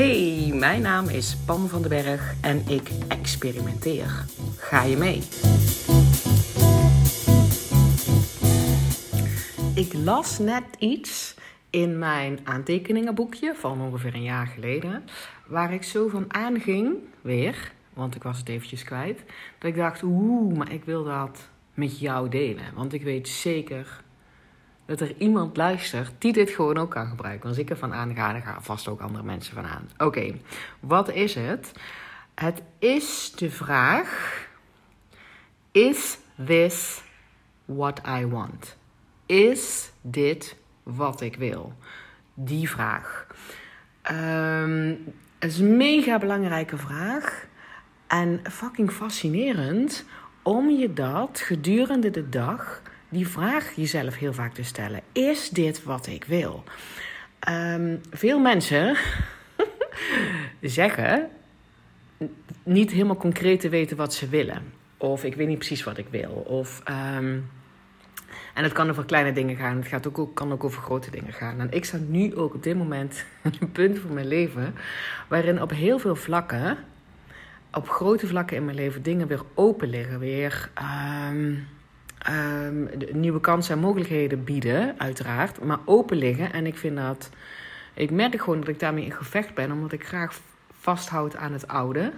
Hey, mijn naam is Pam van den Berg en ik experimenteer. Ga je mee? Ik las net iets in mijn aantekeningenboekje van ongeveer een jaar geleden, waar ik zo van aanging, weer, want ik was het eventjes kwijt, dat ik dacht, oeh, maar ik wil dat met jou delen. Want ik weet zeker dat er iemand luistert die dit gewoon ook kan gebruiken. Als ik ervan aanga, dan gaan vast ook andere mensen van aan. Oké, wat is het? Het is de vraag: Is this what I want? Is dit wat ik wil? Die vraag. Um, het is een mega belangrijke vraag. En fucking fascinerend om je dat gedurende de dag die vraag jezelf heel vaak te stellen: Is dit wat ik wil? Ehm, veel mensen zeggen niet helemaal concreet te weten wat ze willen. Of ik weet niet precies wat ik wil. Of, ehm, en het kan over kleine dingen gaan. Het gaat ook, kan ook over grote dingen gaan. En ik sta nu ook op dit moment een punt van mijn leven. waarin op heel veel vlakken. op grote vlakken in mijn leven dingen weer open liggen. Weer. Ehm, um, nieuwe kansen en mogelijkheden bieden, uiteraard, maar open liggen. En ik vind dat. Ik merk gewoon dat ik daarmee in gevecht ben, omdat ik graag vasthoud aan het oude.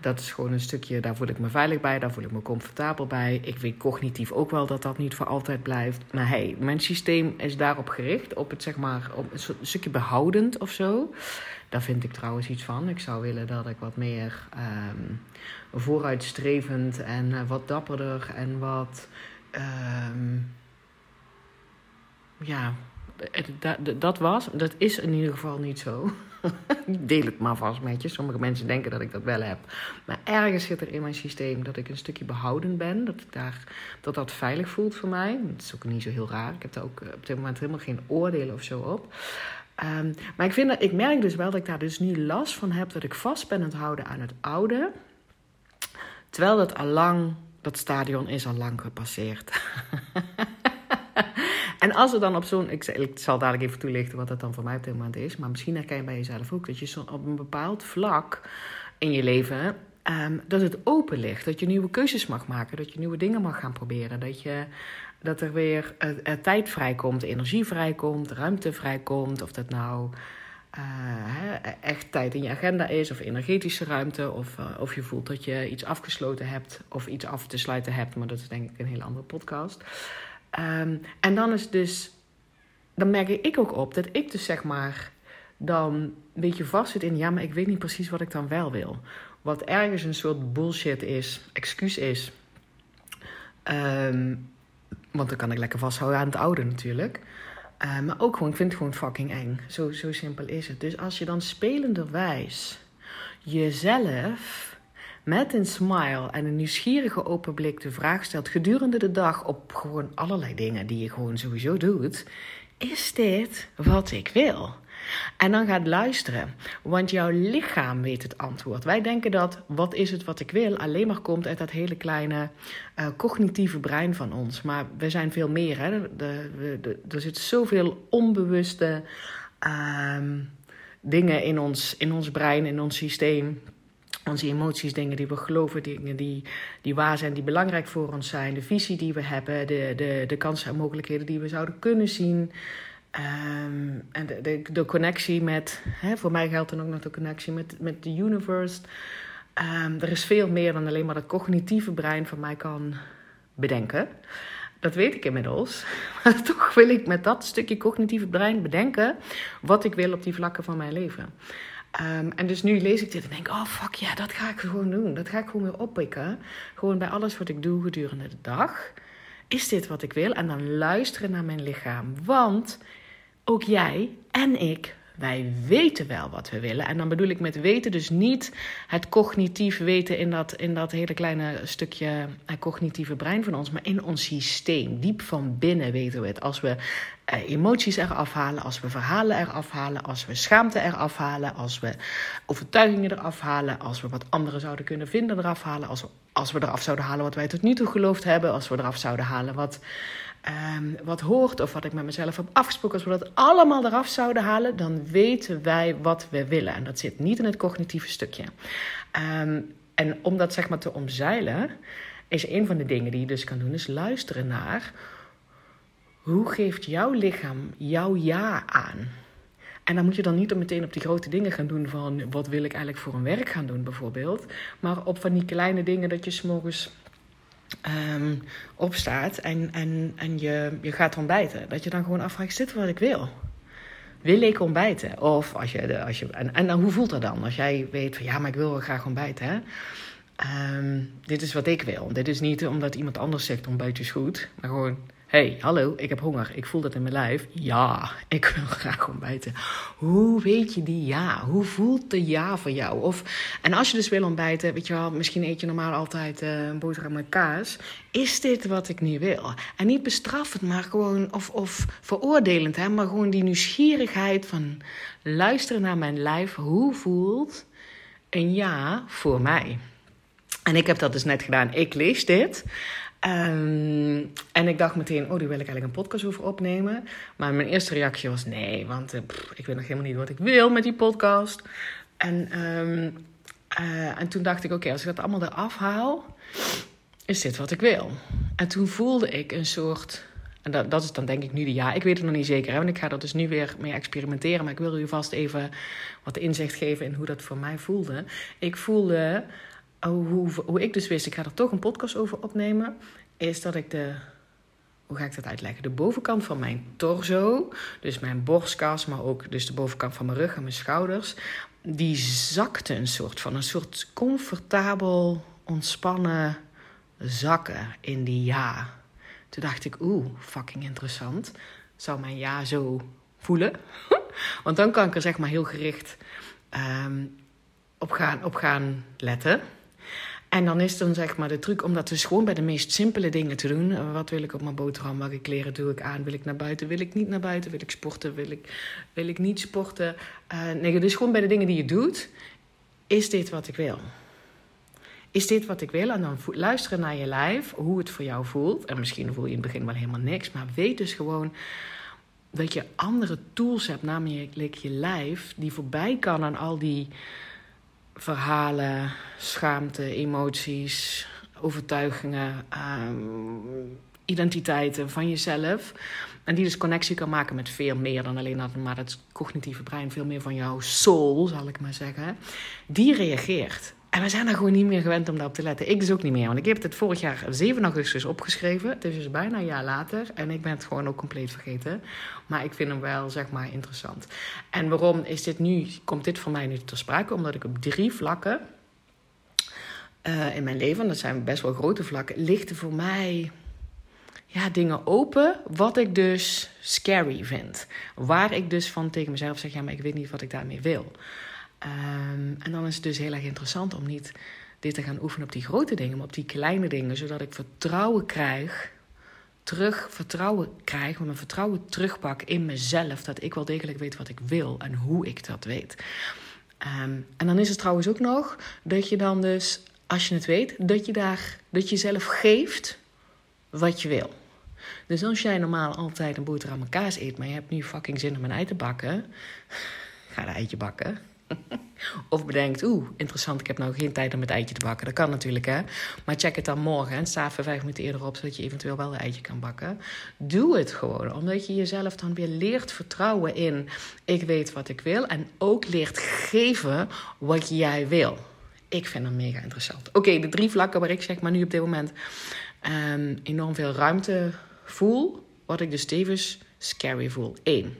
Dat is gewoon een stukje, daar voel ik me veilig bij, daar voel ik me comfortabel bij. Ik weet cognitief ook wel dat dat niet voor altijd blijft. Maar hey, mijn systeem is daarop gericht, op het zeg maar, op een stukje behoudend of zo. Daar vind ik trouwens iets van. Ik zou willen dat ik wat meer um, vooruitstrevend en uh, wat dapperder en wat Um, ja, dat, dat was. Dat is in ieder geval niet zo. Deel het maar vast met je. Sommige mensen denken dat ik dat wel heb. Maar ergens zit er in mijn systeem dat ik een stukje behouden ben. Dat ik daar, dat, dat veilig voelt voor mij. Dat is ook niet zo heel raar. Ik heb daar ook op dit moment helemaal geen oordelen of zo op. Um, maar ik, vind dat, ik merk dus wel dat ik daar dus nu last van heb. Dat ik vast ben aan het houden aan het oude. Terwijl dat al lang dat stadion is al lang gepasseerd. en als er dan op zo'n. Ik, zal dadelijk even toelichten wat dat dan voor mij op dit moment is. Maar misschien herken je bij jezelf ook dat je zo op een bepaald vlak in je leven. Um, dat het open ligt. Dat je nieuwe keuzes mag maken. Dat je nieuwe dingen mag gaan proberen. Dat, je, dat er weer uh, tijd vrijkomt, energie vrijkomt, ruimte vrijkomt. Of dat nou uh, echt tijd in je agenda is, of energetische ruimte, of, uh, of je voelt dat je iets afgesloten hebt of iets af te sluiten hebt, maar dat is denk ik een hele andere podcast. Um, en dan is dus, dan merk ik ook op dat ik dus zeg maar dan een beetje vast zit in, ja, maar ik weet niet precies wat ik dan wel wil. Wat ergens een soort bullshit is, excuus is. Um, want dan kan ik lekker vasthouden aan het oude natuurlijk. Uh, maar ook gewoon, ik vind het gewoon fucking eng. Zo, zo simpel is het. Dus als je dan spelenderwijs jezelf met een smile en een nieuwsgierige open blik de vraag stelt gedurende de dag op gewoon allerlei dingen die je gewoon sowieso doet. Is dit wat ik wil? En dan gaat luisteren, want jouw lichaam weet het antwoord. Wij denken dat wat is het wat ik wil alleen maar komt uit dat hele kleine uh, cognitieve brein van ons. Maar we zijn veel meer. Hè? De, er zit zoveel onbewuste uh, dingen in ons, in ons brein, in ons systeem onze emoties, dingen die we geloven, dingen die, die waar zijn, die belangrijk voor ons zijn, de visie die we hebben, de, de, de kansen en mogelijkheden die we zouden kunnen zien. Um, en de, de, connectie met, hè, voor mij geldt dan ook nog de connectie met, met de universe. Um, er is veel meer dan alleen maar dat cognitieve brein van mij kan bedenken. Dat weet ik inmiddels. Maar toch wil ik met dat stukje cognitieve brein bedenken wat ik wil op die vlakken van mijn leven. Um, en dus nu lees ik dit en denk, oh fuck ja, dat ga ik gewoon doen. Dat ga ik gewoon weer oppikken. Gewoon bij alles wat ik doe gedurende de dag. Is dit wat ik wil? En dan luisteren naar mijn lichaam. Want ook jij en ik, wij weten wel wat we willen. En dan bedoel ik met weten dus niet het cognitief weten in dat, in dat hele kleine stukje eh, cognitieve brein van ons, maar in ons systeem. Diep van binnen weten we het. Als we eh, emoties eraf halen, als we verhalen eraf halen, als we schaamte eraf halen, als we overtuigingen eraf halen, als we wat anderen zouden kunnen vinden eraf halen, als we, als we eraf zouden halen wat wij tot nu toe geloofd hebben, als we eraf zouden halen wat ehm, wat hoort of wat ik met mezelf heb afgesproken, als we dat allemaal eraf zouden halen, dan weten wij wat we willen. En dat zit niet in het cognitieve stukje. Ehm, en om dat zeg maar te omzeilen, is een van de dingen die je dus kan doen, is luisteren naar hoe geeft jouw lichaam jouw ja aan? En dan moet je dan niet meteen op die grote dingen gaan doen van wat wil ik eigenlijk voor een werk gaan doen bijvoorbeeld. Maar op van die kleine dingen dat je s'morgens um, opstaat en, en, en je, je gaat ontbijten. Dat je dan gewoon afvraagt, is dit wat ik wil? Wil ik ontbijten? Of als je, als je, en, en hoe voelt dat dan? Als jij weet van ja, maar ik wil wel graag ontbijten. Hè? Um, dit is wat ik wil. Dit is niet omdat iemand anders zegt ontbijt is goed. Maar gewoon hey, hallo, ik heb honger. Ik voel dat in mijn lijf. Ja, ik wil graag ontbijten. Hoe weet je die ja? Hoe voelt de ja voor jou? Of, en als je dus wil ontbijten, weet je wel, misschien eet je normaal altijd uh, een boterham met kaas. Is dit wat ik nu wil? En niet bestraffend, maar gewoon, of, of veroordelend, hè, maar gewoon die nieuwsgierigheid van luisteren naar mijn lijf. Hoe voelt een ja voor mij? En ik heb dat dus net gedaan. Ik lees dit. Um, en ik dacht meteen, oh, die wil ik eigenlijk een podcast over opnemen. Maar mijn eerste reactie was nee, want uh, ik weet nog helemaal niet wat ik wil met die podcast. En, um, uh, en toen dacht ik, oké, als ik dat allemaal eraf haal, is dit wat ik wil. En toen voelde ik een soort, en dat, dat is dan denk ik nu de ja, ik weet het nog niet zeker, hè, want ik ga er dus nu weer mee experimenteren. Maar ik wil u vast even wat inzicht geven in hoe dat voor mij voelde. Ik voelde hoe, hoe ik dus wist, ik ga er toch een podcast over opnemen, is dat ik de, hoe ga ik dat uitleggen? De bovenkant van mijn torso, dus mijn borstkas, maar ook dus de bovenkant van mijn rug en mijn schouders, die zakte een soort van, een soort comfortabel, ontspannen zakken in die ja. Toen dacht ik, oeh, fucking interessant. Zou mijn ja zo voelen? Want dan kan ik er zeg maar heel gericht um, op, gaan, op gaan letten. En dan is dan zeg maar de truc om dat dus gewoon bij de meest simpele dingen te doen. Eh, wat wil ik op mijn boterham? Welke kleren doe ik aan? Wil ik naar buiten? Wil ik niet naar buiten? Wil ik sporten? Wil ik, wil ik niet sporten? Uh, nee, dus gewoon bij de dingen die je doet. Is dit wat ik wil? Is dit wat ik wil? En dan luisteren naar je lijf, hoe het voor jou voelt. En misschien voel je in het begin wel helemaal niks. Maar weet dus gewoon dat je andere tools hebt, namelijk je lijf, die voorbij kan aan al die verhalen, schaamte, emoties, overtuigingen, um, identiteiten van jezelf. En die dus connectie kan maken met veel meer dan alleen maar het cognitieve brein, veel meer van jouw soul, zal ik maar zeggen. Die reageert. En we zijn er gewoon niet meer gewend om daarop te letten. Ik dus ook niet meer. Want ik heb het vorig jaar 7 augustus opgeschreven. Het is dus bijna een jaar later. En ik ben het gewoon ook compleet vergeten. Maar ik vind hem wel, zeg maar, interessant. En waarom is dit nu, komt dit voor mij nu ter sprake? Omdat ik op drie vlakken uh, in mijn leven, dat zijn best wel grote vlakken, lichten voor mij ja, dingen open. Wat ik dus scary vind. Waar ik dus van tegen mezelf zeg: ja, maar ik weet niet wat ik daarmee wil. Um, en dan is het dus heel erg interessant om niet dit te gaan oefenen op die grote dingen, maar op die kleine dingen, zodat ik vertrouwen krijg, terug vertrouwen krijg, mijn vertrouwen terugpak in mezelf, dat ik wel degelijk weet wat ik wil en hoe ik dat weet. Um, en dan is het trouwens ook nog dat je dan dus, als je het weet, dat je daar, dat je zelf geeft wat je wil. Dus als jij normaal altijd een boterham en kaas eet, maar je hebt nu fucking zin om een ei te bakken, ga een eitje bakken. Of bedenkt, oeh, interessant, ik heb nou geen tijd om het eitje te bakken. Dat kan natuurlijk, hè. Maar check het dan morgen en vijf minuten eerder op... zodat je eventueel wel een eitje kan bakken. Doe het gewoon, omdat je jezelf dan weer leert vertrouwen in... ik weet wat ik wil en ook leert geven wat jij wil. Ik vind dat mega interessant. Oké, de drie vlakken waar ik zeg maar nu op dit moment... Um, enorm veel ruimte voel... wat ik dus tevens scary voel. Eén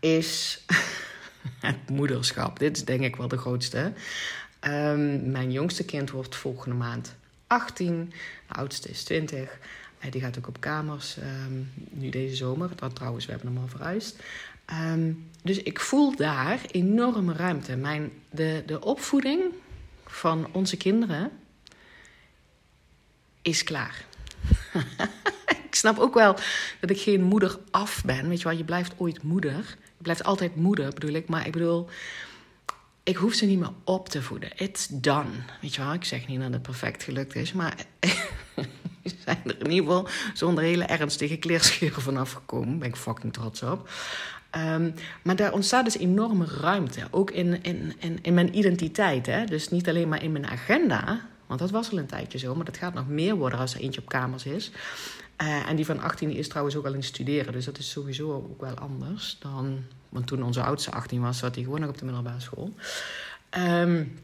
is... het moederschap. Dit is denk ik wel de grootste. Um, mijn jongste kind wordt volgende maand 18. De oudste is 20. Uh, die gaat ook op kamers um, nu deze zomer. Dat trouwens, we hebben hem al verhuisd. Um, dus ik voel daar enorme ruimte. Mijn, de, de opvoeding van onze kinderen is klaar. ik snap ook wel dat ik geen moeder af ben. Weet je wel, je blijft ooit moeder. Blijft altijd moeder, bedoel ik. Maar ik bedoel, ik hoef ze niet meer op te voeden. It's done. Weet je wel, ik zeg niet dat het perfect gelukt is, maar zijn er in ieder geval zonder hele ernstige kleerscheuren vanaf gekomen. ben ik fucking trots op. Um, maar daar ontstaat dus enorme ruimte. Ook in, in, in, in mijn identiteit. Hè? Dus niet alleen maar in mijn agenda. Want dat was al een tijdje zo. Maar dat gaat nog meer worden als er eentje op kamers is. Uh, en die van 18 is trouwens ook al in studeren. Dus dat is sowieso ook wel anders dan. Want toen onze oudste 18 was, zat hij gewoon nog op de middelbare school. Um,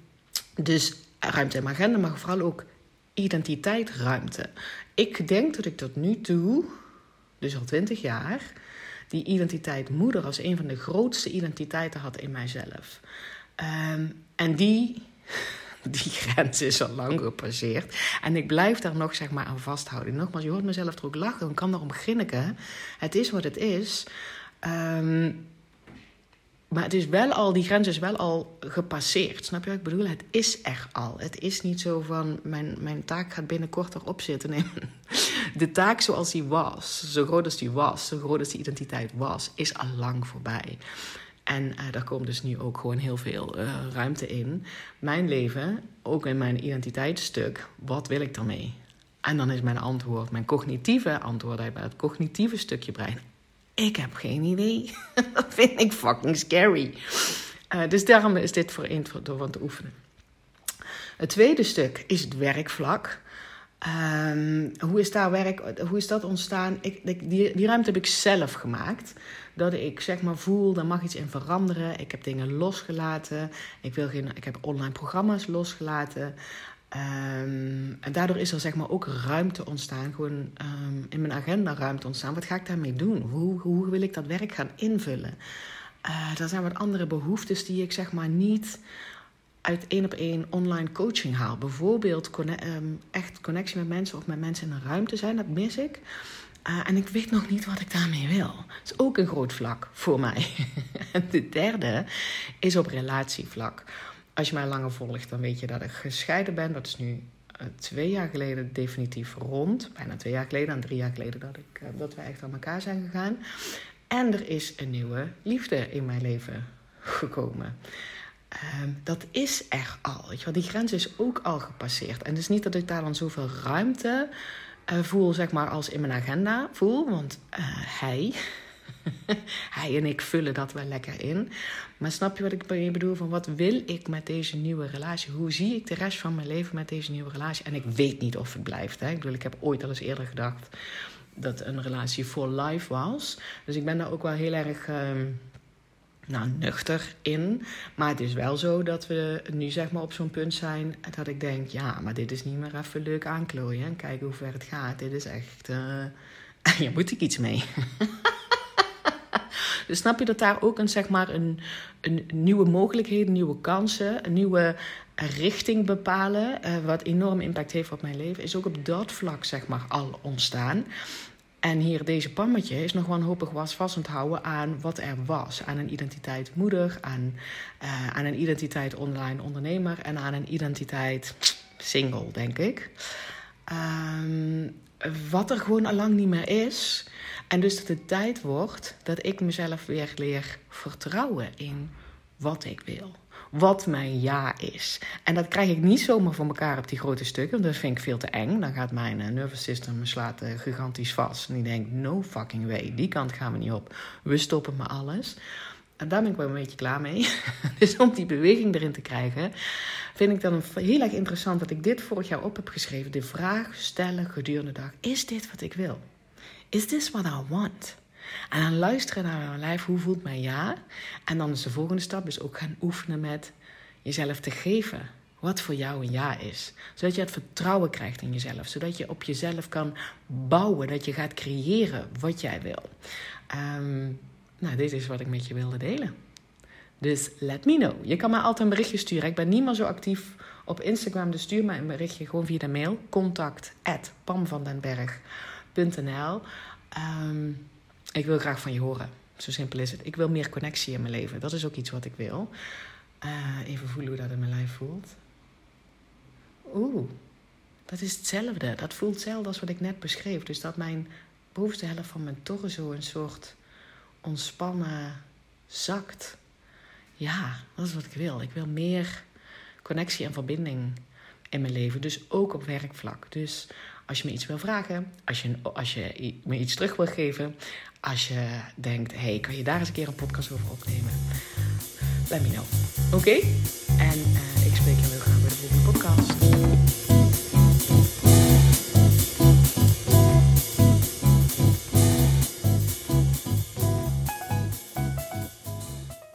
dus ruimte mijn agenda, maar vooral ook identiteit ruimte. Ik denk dat ik tot nu toe, dus al 20 jaar, die identiteit moeder als een van de grootste identiteiten had in mijzelf. Um, en die, die grens is al lang gepasseerd. En ik blijf daar nog zeg maar, aan vasthouden. Nogmaals, je hoort mezelf er ook lachen en kan erom grinniken. Het is wat het is. Um, maar het is wel al, die grens is wel al gepasseerd. Snap je wat ik bedoel? Het is er al. Het is niet zo van mijn, mijn taak gaat binnenkort erop zitten. Nee, de taak zoals die was, zo groot als die was, zo groot als die identiteit was, is al lang voorbij. En uh, daar komt dus nu ook gewoon heel veel uh, ruimte in. Mijn leven, ook in mijn identiteitsstuk, wat wil ik daarmee? En dan is mijn antwoord, mijn cognitieve antwoord uit het cognitieve stukje brein. Ik heb geen idee. dat vind ik fucking scary. Uh, dus daarom is dit voor één door te oefenen. Het tweede stuk is het werkvlak. Um, hoe, is daar werk, hoe is dat ontstaan? Ik, die, die ruimte heb ik zelf gemaakt. Dat ik zeg maar voel, er mag iets in veranderen. Ik heb dingen losgelaten. Ik, wil geen, ik heb online programma's losgelaten. Um, en daardoor is er zeg maar ook ruimte ontstaan, gewoon um, in mijn agenda ruimte ontstaan. Wat ga ik daarmee doen? Hoe, hoe wil ik dat werk gaan invullen? Uh, er zijn wat andere behoeftes die ik zeg maar niet uit één op één online coaching haal. Bijvoorbeeld um, echt connectie met mensen of met mensen in een ruimte zijn, dat mis ik. Uh, en ik weet nog niet wat ik daarmee wil. Dat is ook een groot vlak voor mij. en de derde is op relatievlak als je mij langer volgt, dan weet je dat ik gescheiden ben. Dat is nu uh, twee jaar geleden definitief rond. Bijna twee jaar geleden en drie jaar geleden dat, ik, uh, dat we echt aan elkaar zijn gegaan. En er is een nieuwe liefde in mijn leven gekomen. Uh, dat is er al. Weet je wel. Die grens is ook al gepasseerd. En het is niet dat ik daar dan zoveel ruimte uh, voel, zeg maar, als in mijn agenda voel. Want hij, hij en ik vullen dat wel lekker in. Maar snap je wat ik bedoel? Van wat wil ik met deze nieuwe relatie? Hoe zie ik de rest van mijn leven met deze nieuwe relatie? En ik weet niet of het blijft. Hè? Ik bedoel, ik heb ooit al eens eerder gedacht dat een relatie for life was. Dus ik ben daar ook wel heel erg. Uh, nou, nuchter in. Maar het is wel zo dat we nu zeg maar op zo'n punt zijn dat ik denk, ja, maar dit is niet meer even leuk aanklooien en kijken hoe ver het gaat. Dit is echt, uh, hier moet ik iets mee. Dus snap je dat daar ook een, zeg maar een, een nieuwe mogelijkheden, nieuwe kansen, een nieuwe richting bepalen, uh, wat enorm impact heeft op mijn leven, is ook op dat vlak zeg maar al ontstaan. En hier deze pammetje is nog wanhopig was vast houden aan wat er was. Aan een identiteit moeder, aan, uh, aan een identiteit online ondernemer en aan een identiteit single, denk ik. Um, wat er gewoon al lang niet meer is. En dus dat het tijd wordt dat ik mezelf weer leer vertrouwen in wat ik wil. Wat mijn ja is. En dat krijg ik niet zomaar voor elkaar op die grote stukken. Want dat vind ik veel te eng. Dan gaat mijn uh, nervous system me slaat uh, gigantisch vast. En die denkt, no fucking way. Die kant gaan we niet op. We stoppen met alles. En daar ben ik wel een beetje klaar mee. dus om die beweging erin te krijgen, vind ik dan heel erg interessant dat ik dit vorig jaar op heb geschreven. De vraag stellen gedurende de dag: is dit wat ik wil? Is this what I want? En dan luisteren naar mijn lijf, hoe voelt mijn ja? En dan is de volgende stap is ook gaan oefenen met jezelf te geven wat voor jou een ja is. Zodat je het vertrouwen krijgt in jezelf. Zodat je op jezelf kan bouwen. Dat je gaat creëren wat jij wil. Um, nou, dit is wat ik met je wilde delen. Dus let me know. Je kan mij altijd een berichtje sturen. Ik ben niet meer zo actief op Instagram, dus stuur mij een berichtje gewoon via de mail. Contact at Ik wil graag van je horen. Zo simpel is het. Ik wil meer connectie in mijn leven. Dat is ook iets wat ik wil. Uh, even voelen hoe dat in mijn lijf voelt. Oeh, dat is hetzelfde. Dat voelt hetzelfde als wat ik net beschreef. Dus dat mijn bovenste helft van mijn torso een soort ontspannen zakt. Ja, dat is wat ik wil. Ik wil meer connectie en verbinding in mijn leven. Dus ook op werkvlak. Dus Als je me iets wil vragen, als je, als je me iets terug wil geven, als je denkt, hey, kan je daar eens een keer een podcast over opnemen? Let me know. Oké? En uh, ik spreek je